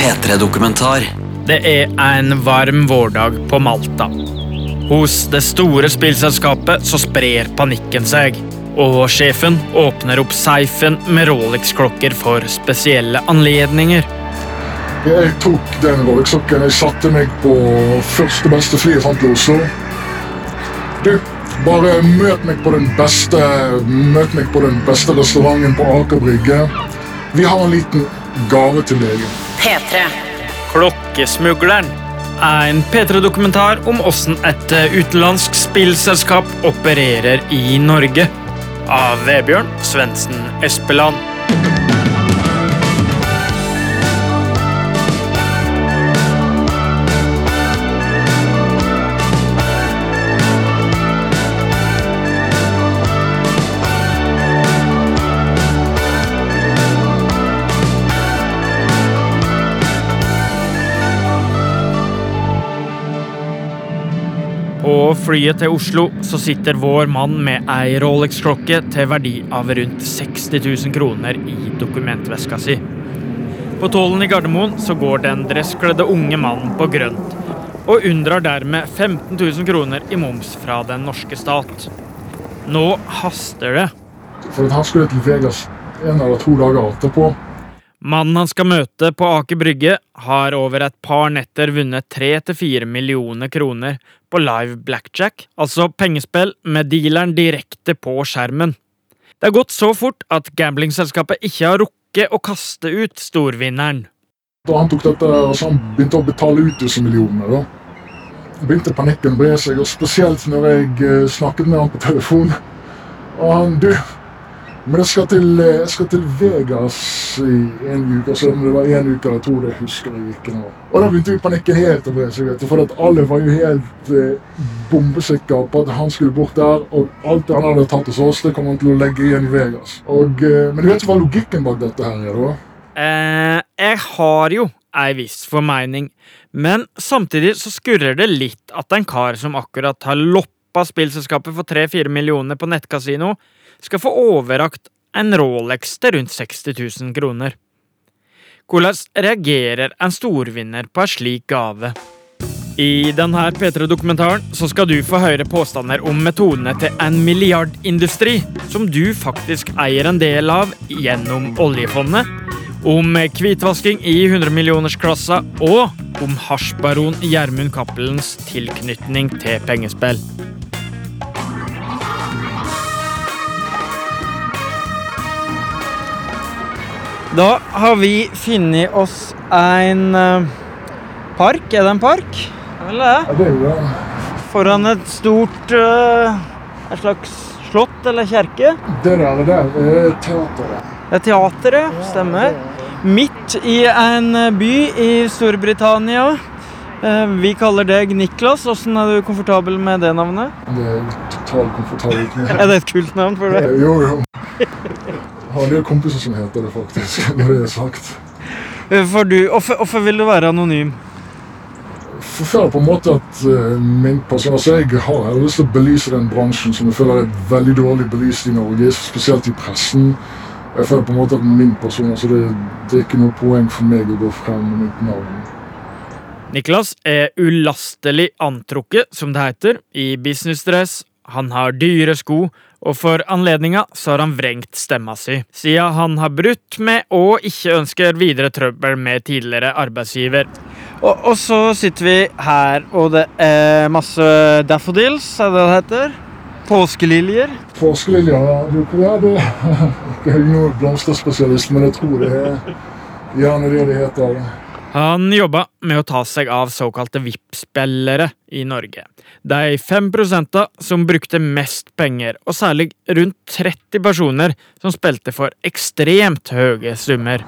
P3-dokumentar. Det er en varm vårdag på Malta. Hos det store spillselskapet så sprer panikken seg. Og sjefen åpner opp seifen med Rolex-klokker for spesielle anledninger. Jeg tok den Rolex-klokken. Jeg satte meg på første beste fly jeg fant til Oslo. Du, bare møt meg på den beste Møt meg på den beste restauranten på Aker Brygge. Vi har en liten gave til deg. P3. Klokkesmugleren er en P3-dokumentar om hvordan et utenlandsk spillselskap opererer i Norge. Av Vebjørn Svendsen Espeland. Flyet til Oslo så sitter vår mann med ei Rolex-klokke til verdi av rundt 60 000 kroner i dokumentveska si. På tollen i Gardermoen så går den dresskledde unge mannen på grønt, og unndrar dermed 15 000 kroner i moms fra den norske stat. Nå haster det. For den han skulle til Vegas en eller to dager etterpå. Mannen han skal møte på Aker Brygge, har over et par netter vunnet 3-4 millioner kroner på live blackjack, altså pengespill med dealeren direkte på skjermen. Det har gått så fort at gamblingselskapet ikke har rukket å kaste ut storvinneren. Da han tok dette, altså han begynte å betale ut disse millionene. da. begynte panikken å bre seg, og spesielt når jeg eh, snakket med han på telefon. Og han Du, men jeg skal til, eh, jeg skal til Vegas i en uke. selv om det var en uke eller to, det husker jeg ikke nå. Og da begynte jo panikken helt å bre seg. For at alle var jo helt eh, bombesikre på at han skulle bort der. Og alt det han hadde tatt hos oss, det kom han til å legge igjen i Vegas. Og, eh, men du vet hva logikken bak dette her er, da? Eh, jeg har jo ei viss formening, men samtidig så skurrer det litt at en kar som akkurat har loppa spillselskapet for 3-4 millioner på nettkasino, skal få overrakt en Rolex til rundt 60 000 kroner. Hvordan reagerer en storvinner på en slik gave? I denne P3-dokumentaren så skal du få høre påstander om metodene til en milliardindustri som du faktisk eier en del av gjennom oljefondet, om hvitvasking i 100-millionersklassa og om hasjbaron Gjermund Cappelens tilknytning til pengespill. Da har vi funnet oss en eh, park. Er det en park? Vel, det? Det er det. Foran et stort eh, Et slags slott eller kjerke. Det der, det der er teateret. Det er teateret, stemmer. Midt i en by i Storbritannia. Eh, Vi kaller deg Niklas. Hvordan er du komfortabel med det navnet? Det er totalt komfortabelt med. Er det et kult navn for deg? Jo, jo. Har en del kompiser som heter det, faktisk. når det er sagt. Eh, For du, hvorfor, hvorfor vil du være anonym? For jeg føler på en måte at eh, min person, altså Jeg har jeg har lyst til å belyse den bransjen som jeg føler er veldig dårlig belyst i Norge, spesielt i pressen. Jeg føler på en måte at min person, altså det, det er ikke noe poeng for meg å gå frem med mitt navn. Niklas er ulastelig antrukket, som det heter, i businessdress. Han har dyre sko, og for anledninga så har han vrengt stemma si, siden han har brutt med og ikke ønsker videre trøbbel med tidligere arbeidsgiver. Og, og så sitter vi her, og det er masse daffodils, er det det heter? Påskeliljer. Påskeliljer ja, du- ja, det ikke er noen blomsterspesialist, men jeg tror det er gjerne det det heter. Han jobba med å ta seg av såkalte VIP-spillere i Norge. De fem prosenta som brukte mest penger, og særlig rundt 30 personer som spilte for ekstremt høye summer.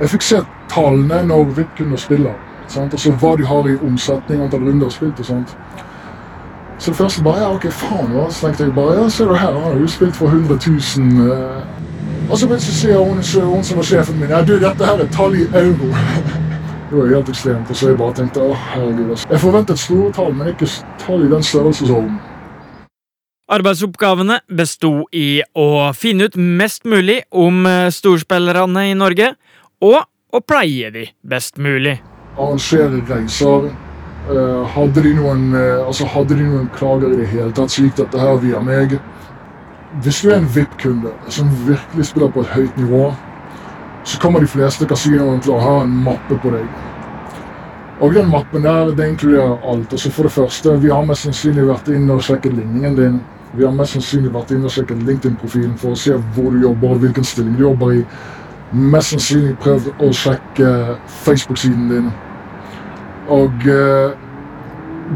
Jeg fikk se tallene når VIP kunne spille. Sant? Altså hva de har i omsetning, antall runder spilt og sånt. Så det første bare ja, ok, faen hva? Så tenkte jeg bare ja, ser du her, han har jo spilt for 100 000. eh. Og så plutselig sier hun, hun som var sjefen min ja, du, dette her er tall i euro. Det var helt ekstremt. Og så jeg bare tenkte å herregud. Altså. Jeg forventet store tall, men ikke tall i den størrelsesorden. Arbeidsoppgavene besto i å finne ut mest mulig om eh, storspillerne i Norge, og å pleie de best mulig. Arrangere reiser. Eh, hadde, de noen, eh, altså hadde de noen klager i det hele tatt, så gikk dette her via meg. Hvis du er en VIP-kunde som virkelig spiller på et høyt nivå, så kommer de fleste kasinoene til å ha en mappe på deg. Og den mappen der, det inkluderer alt. Altså for det første, Vi har mest sannsynlig vært inne og sjekket ligningen din. Vi har mest sannsynlig vært inne og sjekket LinkedIn-profilen for å se hvor du jobber og hvilken stilling du jobber i. Mest sannsynlig prøvd å sjekke Facebook-siden din. Og eh,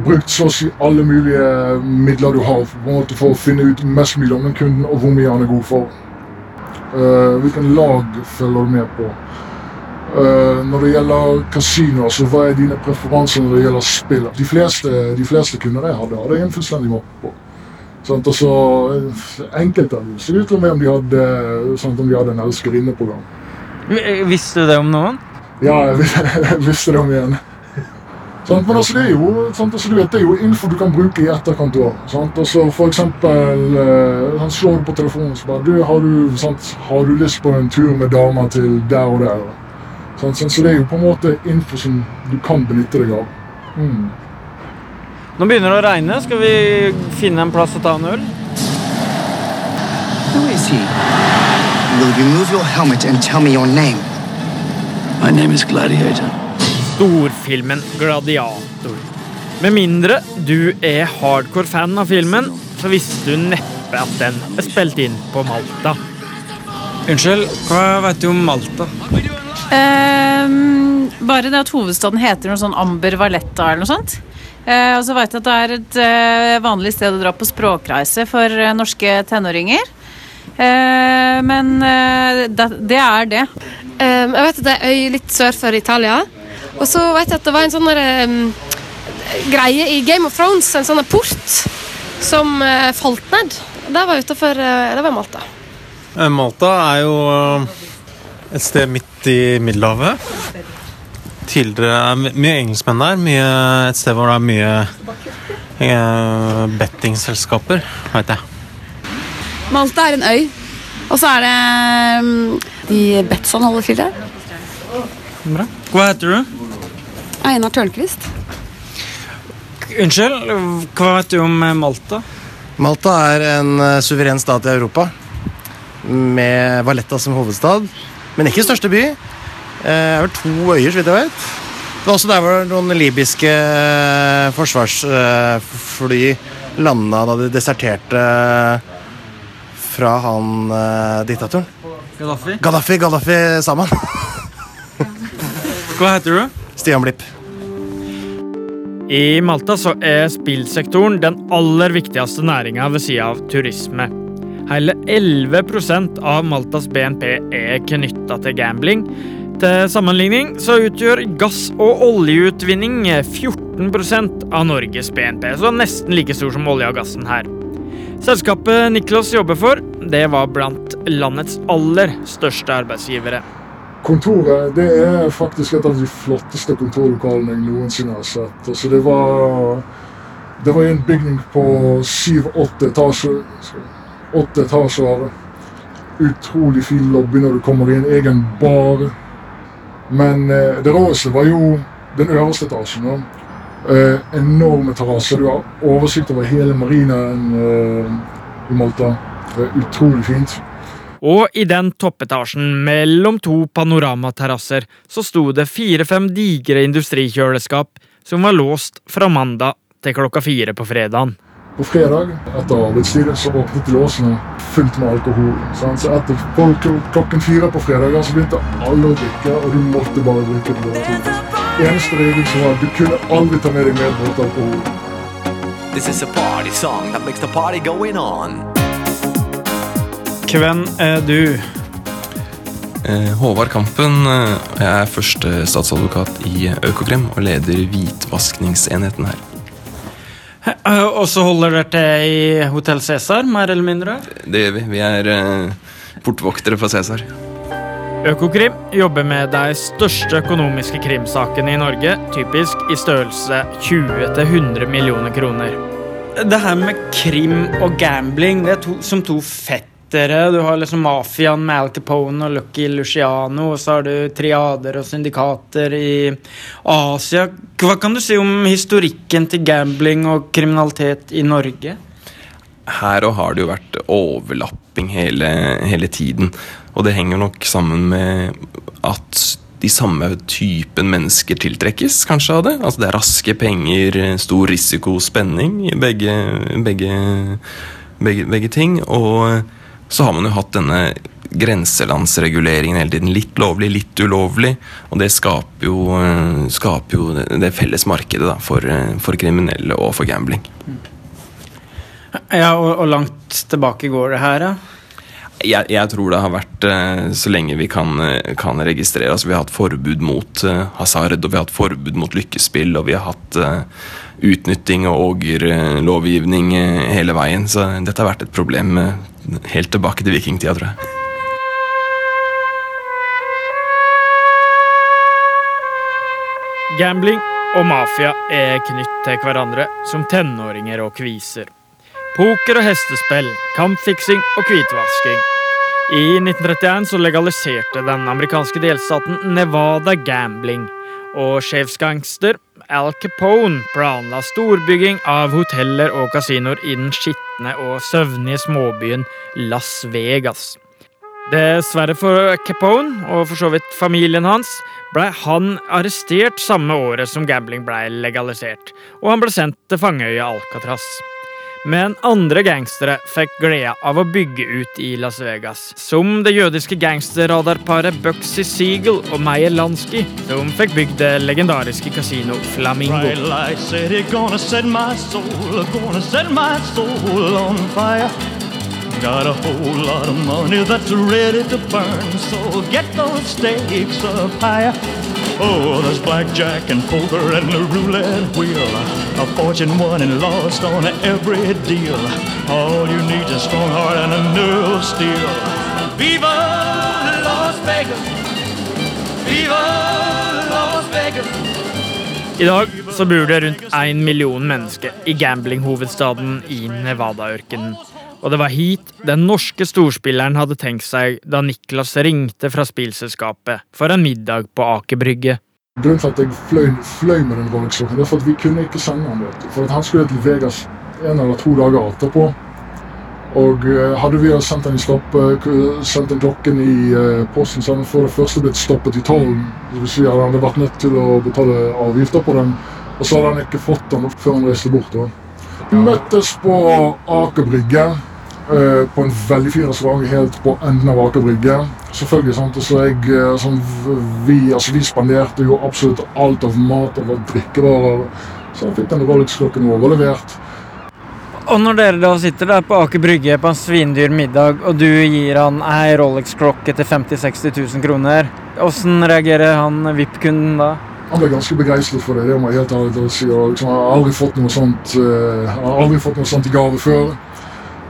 brukt så å si alle mulige midler du har på en måte for å finne ut mest mulig om den kunden og hvor mye han er god for. Eh, hvilken lag følger du med på? Uh, når det gjelder kasino, så hva er dine preferanser når det gjelder spill? De fleste, de fleste kunder jeg hadde, hadde jeg en fullstendig mappe på. Sånn, Og så Enkelte av dem så ut som om de hadde, sånn, om de hadde en elskerinne på gang. Visste du det om noen? Ja, jeg visste det om igjen. Sant? Men altså, det er jo sant? Altså, du vet, det er jo info du kan bruke i etterkant òg. Altså, for eksempel eh, han slår du på telefonen og så bare du, har, du, sant? har du lyst på en tur med dama til der og der? Sant? Så det er jo på en måte info som du kan benytte deg av. Mm. Nå begynner det å regne. Skal vi finne en plass å ta en øl? Who is he? You move your helmet and tell me your name. My name is Gladiator. Storfilmen Gladiator. Med mindre du er hardcore fan av filmen, så visste du neppe at den er spilt inn på Malta. Unnskyld, hva vet du om Malta? Um, bare det at hovedstaden heter noe sånn Amber Valletta eller noe sånt. Uh, og så vet jeg at det er et uh, vanlig sted å dra på språkreise for uh, norske tenåringer. Eh, men det, det er det. Um, jeg vet at det er øy litt sør for Italia. Og så vet jeg at det var en sånn um, greie i Game of Thrones, en sånn port, som uh, falt ned. Det var utenfor uh, Det var Malta. Eh, Malta er jo eh, et sted midt i Middelhavet. Tidligere er my- mye engelskmenn der. Mye, et sted hvor det er mye uh, bettingselskaper, veit jeg. Malta er en øy. Og så er det um, de Betson holder til der. Bra. Hva heter du? Einar Tørnquist. Unnskyld, hva vet du om eh, Malta? Malta er en eh, suveren stat i Europa med Valletta som hovedstad, men ikke største by. Eh, Det er vel to øyer, så vidt jeg vet. Det var også der hvor noen libyske forsvarsfly landa da de deserterte fra han diktatoren. Gaddafi? Gaddafi, Gaddafi sammen. Hva heter du? Stian Blipp. I Malta så er spillsektoren den aller viktigste næringa ved sida av turisme. Hele 11% av Maltas BNP er knytta til gambling. Til sammenligning så utgjør gass- og oljeutvinning 14% av Norges BNP, så nesten like stor som olje og gassen her. Selskapet Niklas jobber for, det var blant landets aller største arbeidsgivere. Kontoret det er faktisk et av de flotteste kontorlokalene jeg noensinne har sett. Altså, det var Det var en bygning på syv-åtte etasjer. Åtte etasjer. Utrolig fin lobby når du kommer i en Egen bar. Men eh, det råeste var jo den øverste etasjen. Eh, enorme terrasser. Du har oversikt over hele marinaen eh, i Malta. Det er utrolig fint. Og i den toppetasjen mellom to panoramaterrasser så sto det fire-fem digre industrikjøleskap som var låst fra mandag til klokka fire på fredagen. På fredag etter arbeidstid så åpnet låsene fullt med alkohol. sant? Så etter klokken fire på fredager så begynte alle å drikke, og du måtte bare drikke. det. Eneste regel som var at du kunne aldri ta med deg medbrakt alkohol. This is a party song that makes the party going on. Hvem er du? Eh, Håvard Kampen. eh, Jeg er første statsadvokat i Økokrim og leder hvitvaskningsenheten her. Eh, Og så holder dere til i Hotell Cæsar, mer eller mindre? Det gjør vi. Vi er portvoktere for Cæsar. Økokrim jobber med de største økonomiske krimsakene i Norge, typisk i størrelse 20-100 millioner kroner. Det her med krim og gambling, det er to, som to fettere vektere. Du har liksom mafiaen med Al Capone og Lucky Luciano. Og så har du triader og syndikater i Asia. Hva kan du si om historikken til gambling og kriminalitet i Norge? Her og har det jo vært overlapping hele, hele tiden. Og det henger nok sammen med at de samme typen mennesker tiltrekkes kanskje av det. Altså Det er raske penger, stor risiko, spenning i begge, begge, begge, begge ting. Og så har man jo hatt denne grenselandsreguleringen hele tiden. Litt lovlig, litt ulovlig. Og det skaper jo, skaper jo det felles markedet da, for, for kriminelle og for gambling. Ja, og, og langt tilbake går det her, da? Jeg, jeg, tror det har vært så lenge vi kan, kan registrere. Altså, vi har hatt forbud mot hasard, og vi har hatt forbud mot lykkespill, og vi har hatt utnytting og ågerlovgivning hele veien. Så dette har vært et problem helt tilbake til vikingtida, tror jeg. Gambling og mafia er knytt til hverandre som tenåringer og kviser. Poker og hestespill, kampfiksing og hvitvasking. I 1931 så legaliserte den amerikanske delstaten Nevada gambling, og sjefsgangster Al Capone planla storbygging av hoteller og kasinoer i den skitne og søvnige småbyen Las Vegas. Dessverre for Capone, og for så vidt familien hans, ble han arrestert samme året som gambling ble legalisert, og han ble sendt til fangeøya Alcatraz. Men andre gangstere fikk glede av å bygge ut i Las Vegas, som det jødiske gangsterradarparet Buxy Siegel og Meyer Lansky, som fikk bygd det legendariske kasino Flamingo. Got a whole lot of money that's ready to burn, so get those stakes up higher. Oh, there's blackjack and poker and the roulette wheel. A fortune won and lost on every deal. All you need is a strong heart and a nerve steel. Viva Las Vegas! Viva Las Vegas! I dag så bor det rundt én million mennesker i gamblinghovedstaden i Nevada-ørkenen. Og det var hit den norske storspilleren hadde tenkt seg da Niklas ringte fra spillselskapet for en middag på Aker Brygge. Grunnen til at jeg fløy, fløy med den Rolex-klokken, er for at vi kunne ikke sende han. vet du. For at han skulle til Vegas en eller to dager etterpå. Og uh, hadde vi sendt den, i stopp, uh, sendt den klokken i uh, posten, så hadde den for det første blitt stoppet i tollen. Hvis vi hadde vært nødt til å betale avgifter på den. Og så hadde han ikke fått den før han reiste bort. da. Vi møttes på Aker Brygge. Uh, på en veldig fin restaurant helt på enden av Aker Brygge. Selvfølgelig, sant? Så jeg, uh, sånn, vi, altså, vi spanderte jo absolutt alt av mat og drikkevarer. Så jeg fikk den Rolex-klokken overlevert. Og når dere da sitter der på Aker Brygge på en svindyr middag, og du gir han ei Rolex-klokke til 50 000-60 000 kroner, åssen reagerer han VIP-kunden da? Han ble ganske begeistret for det. det må jeg helt ærlig si. Og, liksom, jeg har aldri fått noe sånt, uh, jeg har aldri fått noe sånt i gave før.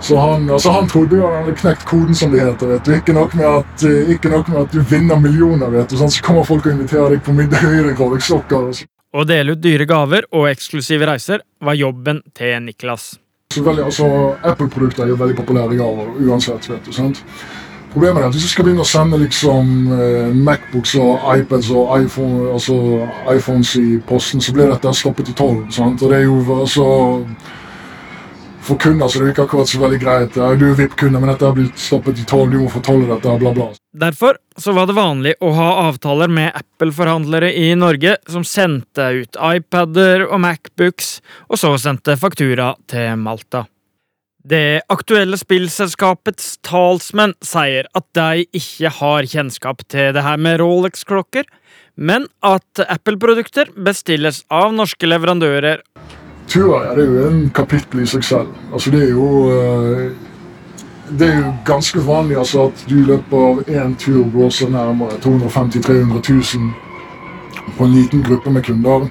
Så han, altså han trodde jo han hadde knekt koden, som det heter. vet du. Ikke nok med at, ikke nok med at du vinner millioner, vet du. Sånn, så kommer folk og inviterer deg på middag gir deg Rolex-klokker. Å dele ut dyre gaver og eksklusive reiser var jobben til Niklas. Så veldig, altså, Apple-produkter er jo veldig populære gaver uansett. vet du, sant? Problemet er at hvis du skal begynne å sende liksom eh, Macbooks og iPads og iPhone, altså iPhones i posten, så blir dette stoppet i tolv. Og det er jo altså For kunder så det er ikke akkurat så veldig greit. Du er VIP-kunde, men dette har blitt stoppet i tolv, du må fortolle dette, bla, bla. Derfor så var det vanlig å ha avtaler med Apple-forhandlere i Norge som sendte ut iPader og Macbooks, og så sendte faktura til Malta. Det aktuelle spillselskapets talsmenn sier at de ikke har kjennskap til det her med Rolex-klokker, men at Apple-produkter bestilles av norske leverandører. Det er jo en kapittel i seg selv. Altså, det er jo uh, Det er jo ganske vanlig altså, at du i løpet av én tur så nærmere 250 000-300 000 på en liten gruppe med kunder.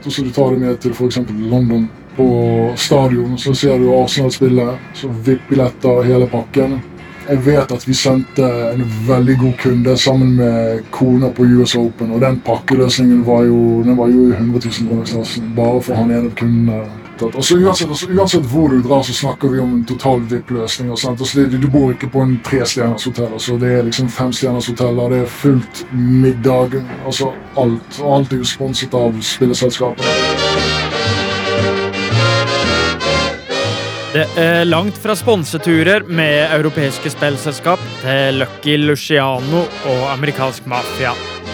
Så du tar det med til f.eks. London på stadion, så ser du Arsenal spille. Så VIP-billetter, hele pakken. Jeg vet at vi sendte en veldig god kunde sammen med kona på US Open, og den pakkeløsningen var jo, den var jo i 100 000-kronersklassen bare for han ene kunden. Altså, uansett, altså, uansett hvor du drar, så snakker vi om en total VIP-løsning. Altså, du bor ikke på en trestjerners hotell. Altså, det er liksom femstjerners hoteller, det er fullt middag. altså Alt. Og alt er jo sponset av spilleselskapene. Det er langt fra sponseturer med europeiske spillselskap til Lucky Luciano og amerikansk mafia.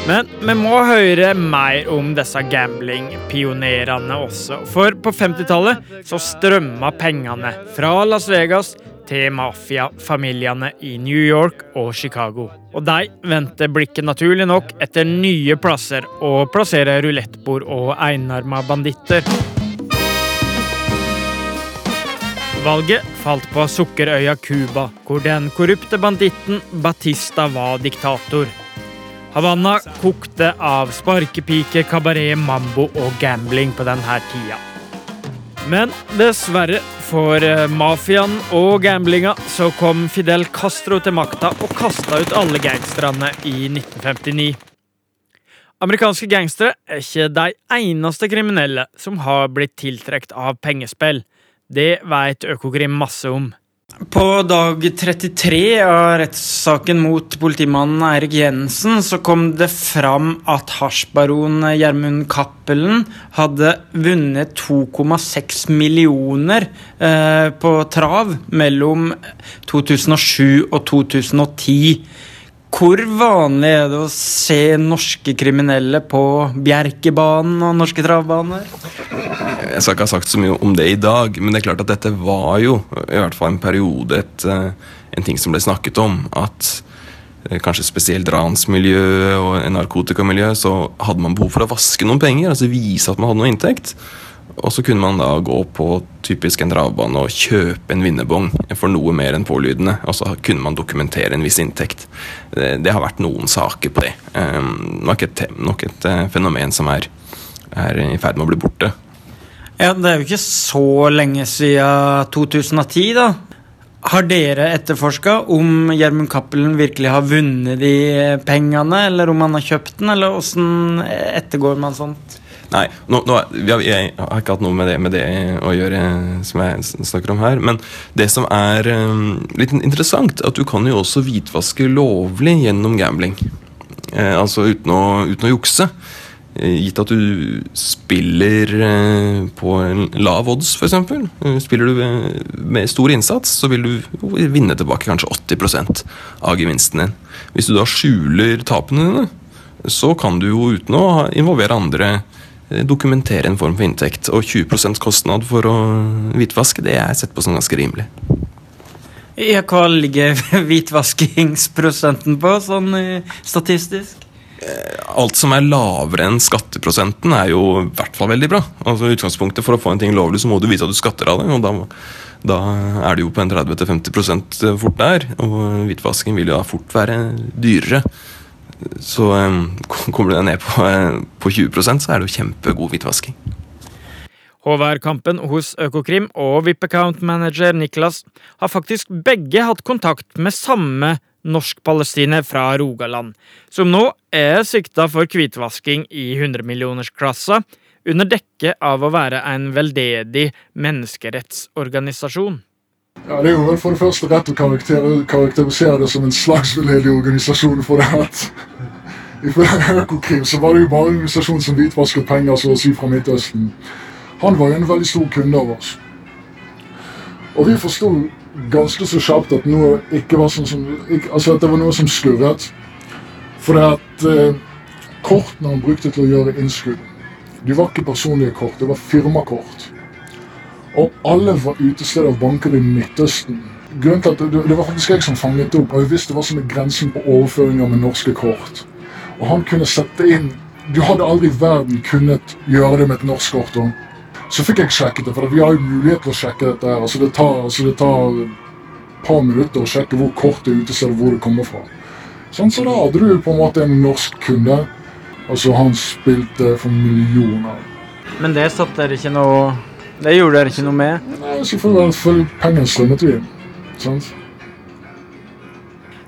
Men vi må høre mer om disse gambling-pionerene også. For på 50-tallet så strømma pengene fra Las Vegas til mafiafamiliene i New York og Chicago. Og de vendte blikket naturlig nok etter nye plasser å plassere rulettbord og enarma banditter. Valget falt på sukkerøya Cuba, hvor den korrupte banditten Batista var diktator. Havanna kokte av sparkepike, kabaret, mambo og gambling på denne tida. Men dessverre for eh, mafiaen og gamblinga så kom Fidel Castro til makta og kasta ut alle gangsterne i 1959. Amerikanske gangstere er ikke de eneste kriminelle som har blitt tiltrukket av pengespill. Det veit Økokrim masse om. På dag 33 av rettssaken mot politimannen Eirik Jensen så kom det fram at hasjbaron Gjermund Cappelen hadde vunnet 2,6 millioner eh, på trav mellom 2007 og 2010. Hvor vanlig er det å se norske kriminelle på Bjerkebanen og norske travbaner? Jeg skal ikke ha sagt så mye om det i dag, men det er klart at dette var jo i hvert fall en periode et, eh, en ting som ble snakket om. At eh, kanskje spesielt ransmiljøet og narkotikamiljøet så hadde man behov for å vaske noen penger. altså Vise at man hadde noe inntekt. Og så kunne man da gå på typisk en travbane og kjøpe en vinnerbong for noe mer enn pålydende. Og så kunne man dokumentere en viss inntekt. Det, det har vært noen saker på det. Um, nok, et, nok et uh, fenomen som er, er i ferd med å bli borte. Ja, Det er jo ikke så lenge siden 2010, da. Har dere etterforska om Gjermund Cappelen virkelig har vunnet de pengene, eller om han har kjøpt den, eller åssen ettergår man sånt? Nei, nå, nå, jeg har ikke hatt noe med det, med det, å gjøre som jeg snakker om her. Men det som er um, litt interessant, at du kan jo også hvitvaske lovlig gjennom gambling. Eh, altså uten å, uten å jukse. Eh, gitt at du spiller eh, på lav odds, f.eks. Eh, spiller du med stor innsats, så vil du vinne tilbake kanskje 80% av gevinsten din. Hvis du da skjuler tapene dine, så kan du jo uten å involvere andre dokumentere en form for inntekt. Og 20% kostnad for å hvitvaske, det er sett på som ganske rimelig. Ja, hva ligger hvitvaskingsprosenten på, sånn statistisk? Alt som er lavere enn skatteprosenten, er jo i hvert fall veldig bra. Altså utgangspunktet For å få en ting lovlig, så må du vise at du skatter av det. og da, da er det jo på en 30-50% fort der. Og hvitvasking vil jo da fort være dyrere. Så kommer du deg ned på, uh, på 20 så er det jo kjempegod hvitvasking. HVR-kampen hos Økokrim og VIP-account-manager Niklas har faktisk begge hatt kontakt med samme norsk-palestiner fra Rogaland, som nå er sikta for hvitvasking i 100-millionersklassa, under dekke av å være en veldedig menneskerettsorganisasjon. Ja, Det er jo for det første rett å karakterisere det som en slags veldedig organisasjon. for det at Ifølge Økokrim så var det jo bare en organisasjon som hvitvasket penger så å si fra Midtøsten. Han var jo en veldig stor kunde av oss. Og vi forsto ganske så kjapt at noe ikke var sånn som ikke, Altså at det var noe som skurret. For at eh, kortene han brukte til å gjøre innskudd, de var ikke personlige kort, det var firmakort. Og alle var utesteder av banker i Midtøsten. Grunnen til at det, det var faktisk jeg som fanget opp, og jeg visste hva som er grensen på overføringer med norske kort. Og han kunne sette inn Du hadde aldri i verden kunnet gjøre det med et norsk kort. Og Så fikk jeg sjekket det, for vi har jo mulighet til å sjekke dette. her. Altså Det tar, altså det tar et par minutter å sjekke hvor kort det er utestedet. Og hvor det kommer fra. Sånn, så da hadde du på en måte en norsk kunde. Altså Han spilte for millioner. Men det satt dere ikke noe Det gjorde dere ikke noe med? Nei, selvfølgelig. For pengene strømmet jo inn. Sant?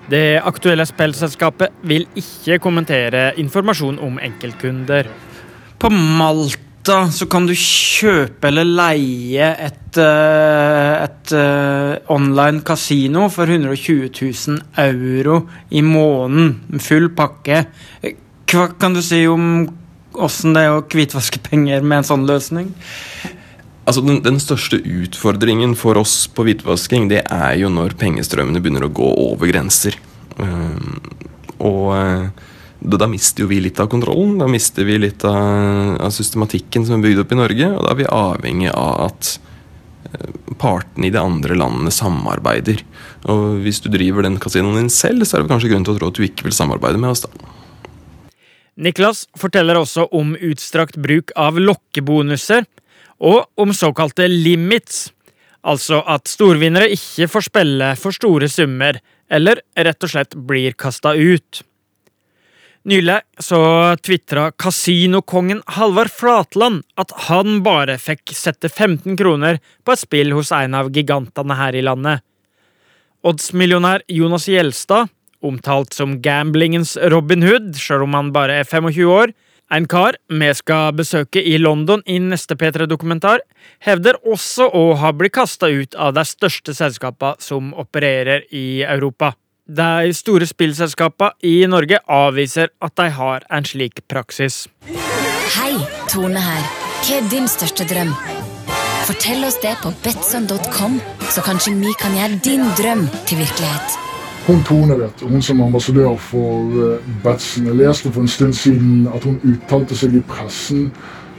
Det aktuelle spillselskapet vil ikke kommentere informasjon om enkeltkunder. På Malta så kan du kjøpe eller leie et, eh, et eh, online kasino for 120 000 euro i måneden. En full pakke. Hva kan du si om åssen det er å hvitvaske penger med en sånn løsning? Altså den, den største utfordringen for oss på hvitvasking, det er jo når pengestrømmene begynner å gå over grenser. Um, og uh, da, da, mister jo vi litt av kontrollen. Da mister vi litt av, av, systematikken som er bygd opp i Norge. Og da er vi avhengig av at uh, partene i de andre landene samarbeider. Og hvis du driver den kasinoen din selv, så er det kanskje grunn til å tro at du ikke vil samarbeide med oss. da. Niklas forteller også om utstrakt bruk av lokkebonuser og om såkalte limits, altså at storvinnere ikke får spille for store summer, eller rett og slett blir kasta ut. Nylig så tvitra kasinokongen Halvard Flatland at han bare fikk sette 15 kroner på et spill hos en av gigantene her i landet. Oddsmillionær Jonas Gjelstad, omtalt som gamblingens Robin Hood, sjøl om han bare er 25 år, en kar vi skal besøke i London i neste P3-dokumentar, hevder også å ha blitt kasta ut av de største selskapene som opererer i Europa. De store spillselskapene i Norge avviser at de har en slik praksis. Hei, Tone her. Hva er din største drøm? Fortell oss det på betson.com, så kanskje vi kan gjøre din drøm til virkelighet. Hun Tone, vet hun som ambassadør for uh, Batson. Jeg leste for en stund siden at hun uttalte seg i pressen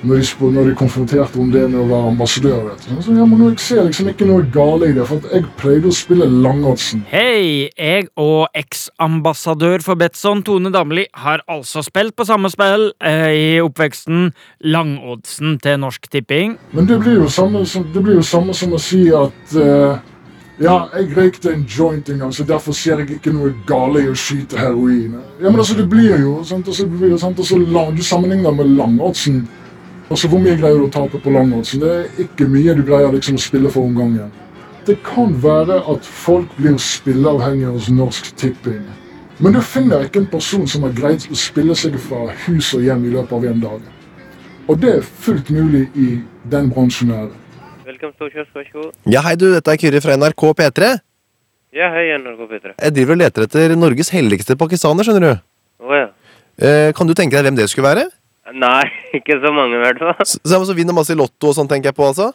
når de, når de konfronterte om det med å være ambassadør. vet du. Så, ja, men Jeg ser liksom ikke noe gale i det, for jeg pleide å spille Langodsen. Hei, jeg og eks-ambassadør for Betson, Tone Damli, har altså spilt på samme spill eh, i oppveksten, Langodsen til Norsk Tipping. Men det blir jo samme, det blir jo samme som å si at uh, ja, jeg røykte en joint en gang, så derfor ser jeg ikke noe gale i å skyte heroin. Ja, men altså, det blir jo sant, altså, det blir sant, altså, Du sammenligner med langoddsen. Altså, Hvor mye greier du å tape på langoddsen? Det er ikke mye du greier liksom å spille for om gangen. Det kan være at folk blir spilleavhengige hos Norsk Tipping. Men du finner ikke en person som har greid å spille seg fra hus og hjem i løpet av en dag. Og det er fullt mulig i den bransjen her. Velkommen til vær så god. Ja, hei du, dette er Kyrre fra NRK P3. Ja, hei, NRK P3. Jeg driver og leter etter Norges helligste pakistaner, skjønner du. Å ja. Eh, kan du tenke deg hvem det skulle være? Nei, ikke så mange i hvert fall. Så, så vinner masse i Lotto og sånn, tenker jeg på, altså?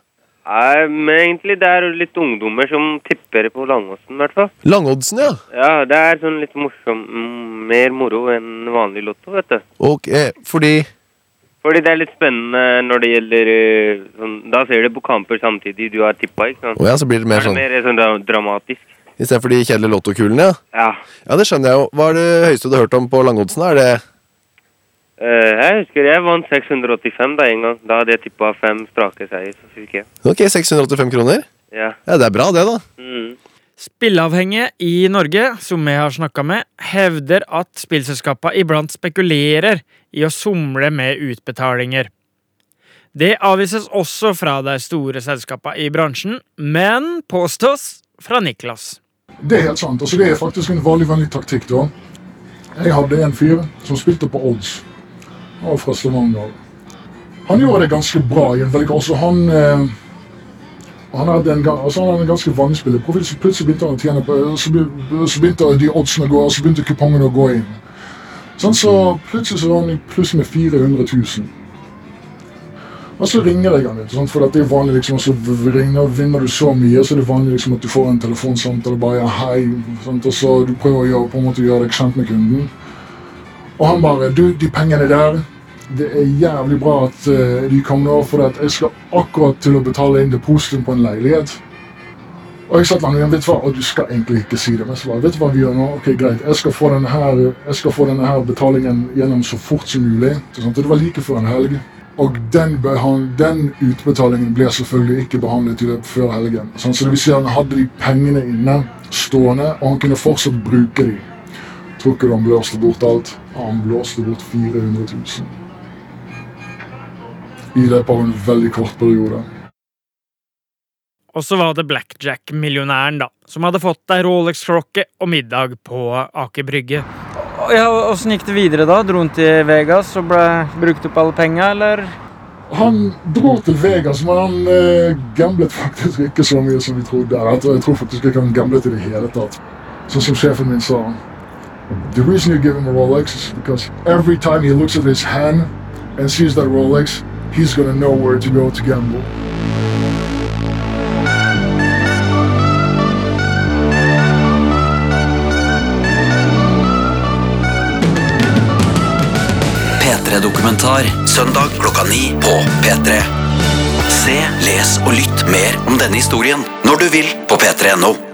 Nei, men egentlig det er litt ungdommer som tipper på langoddsen, i hvert fall. Langoddsen, ja? Ja, det er sånn litt morsom, mer moro enn vanlig Lotto, vet du. Ok, fordi... Fordi det er litt spennende når det gjelder uh, sånn, Da ser du på kamper samtidig du har tippa, ikke sant? Å ja, så blir det mer sånn Det er mer sånn dramatisk. Istedenfor de kjedelige lottokulene, ja? Ja. Ja, det skjønner jeg jo. Hva er det høyeste du har hørt om på langoddsen? Er det Uh, jeg husker jeg vant 685 da en gang. Da hadde jeg tippa fem strake seier, så fikk jeg. Ok, 685 kroner? Ja. Ja, det er bra, det, da. Mm. Spilleavhengige i Norge, som vi har snakka med, hevder at spillselskapene iblant spekulerer i å somle med utbetalinger. Det avvises også fra de store selskapene i bransjen, men påstås fra Niklas. Det er helt sant. altså Det er faktisk en vanlig vanlig taktikk. da. Jeg hadde en fyr som spilte på odds. Han var fra Stavanger. Han gjorde det ganske bra. i en veldig altså Han eh, han hadde en, altså han hadde en ganske vanlig spillerprofil, så plutselig begynte han å tjene på så begynte de oddsene å gå, og så begynte kupongene å gå inn. Sånn, så plutselig så var han i pluss med 400 000. Og så ringer jeg han litt, sånn, for det er vanlig liksom, så ringer, vinner du så mye, så er det vanlig liksom, at du får en telefonsamtale bare ja, hei, sånn, og så du prøver å gjøre, på en måte gjøre deg kjent med kunden. Og han bare du, de pengene der, det er jævlig bra at uh, de kom nå, for at jeg skal akkurat til å betale inn depositum på en leilighet. Og jeg satt langt igjen, vet du hva, og du skal egentlig ikke si det, men så bare, vet du hva vi gjør nå? Ok, greit, jeg skal få denne her, jeg skal få denne her betalingen gjennom så fort som mulig. Så. Det var like før en helg. Og den, den utbetalingen ble selvfølgelig ikke behandlet i løpet før helgen. Sånn, så det vil si han hadde de pengene inne, stående, og han kunne fortsatt bruke de. Tror ikke han blåste bort alt? Han blåste bort 400 000. I løpet av en veldig kort periode. Og så var det blackjack-millionæren, da, som hadde fått ei Rolex-klokke og middag på Aker Brygge. Ja, Åssen gikk det videre da? Dro han til Vegas og ble brukt opp alle penga, eller? Han dro til Vegas, men han eh, gamblet faktisk ikke så mye som vi trodde. Jeg tror, faktisk ikke han gamblet i det hele tatt. Sånn som sjefen min sa. The reason you give him a Rolex is because every time he looks at his hand and sees that Rolex, he's gonna know where to go to gamble. P3-dokumentar søndag klokka ni på P3. Se, les og lytt mer om denne historien når du vil på p3.no.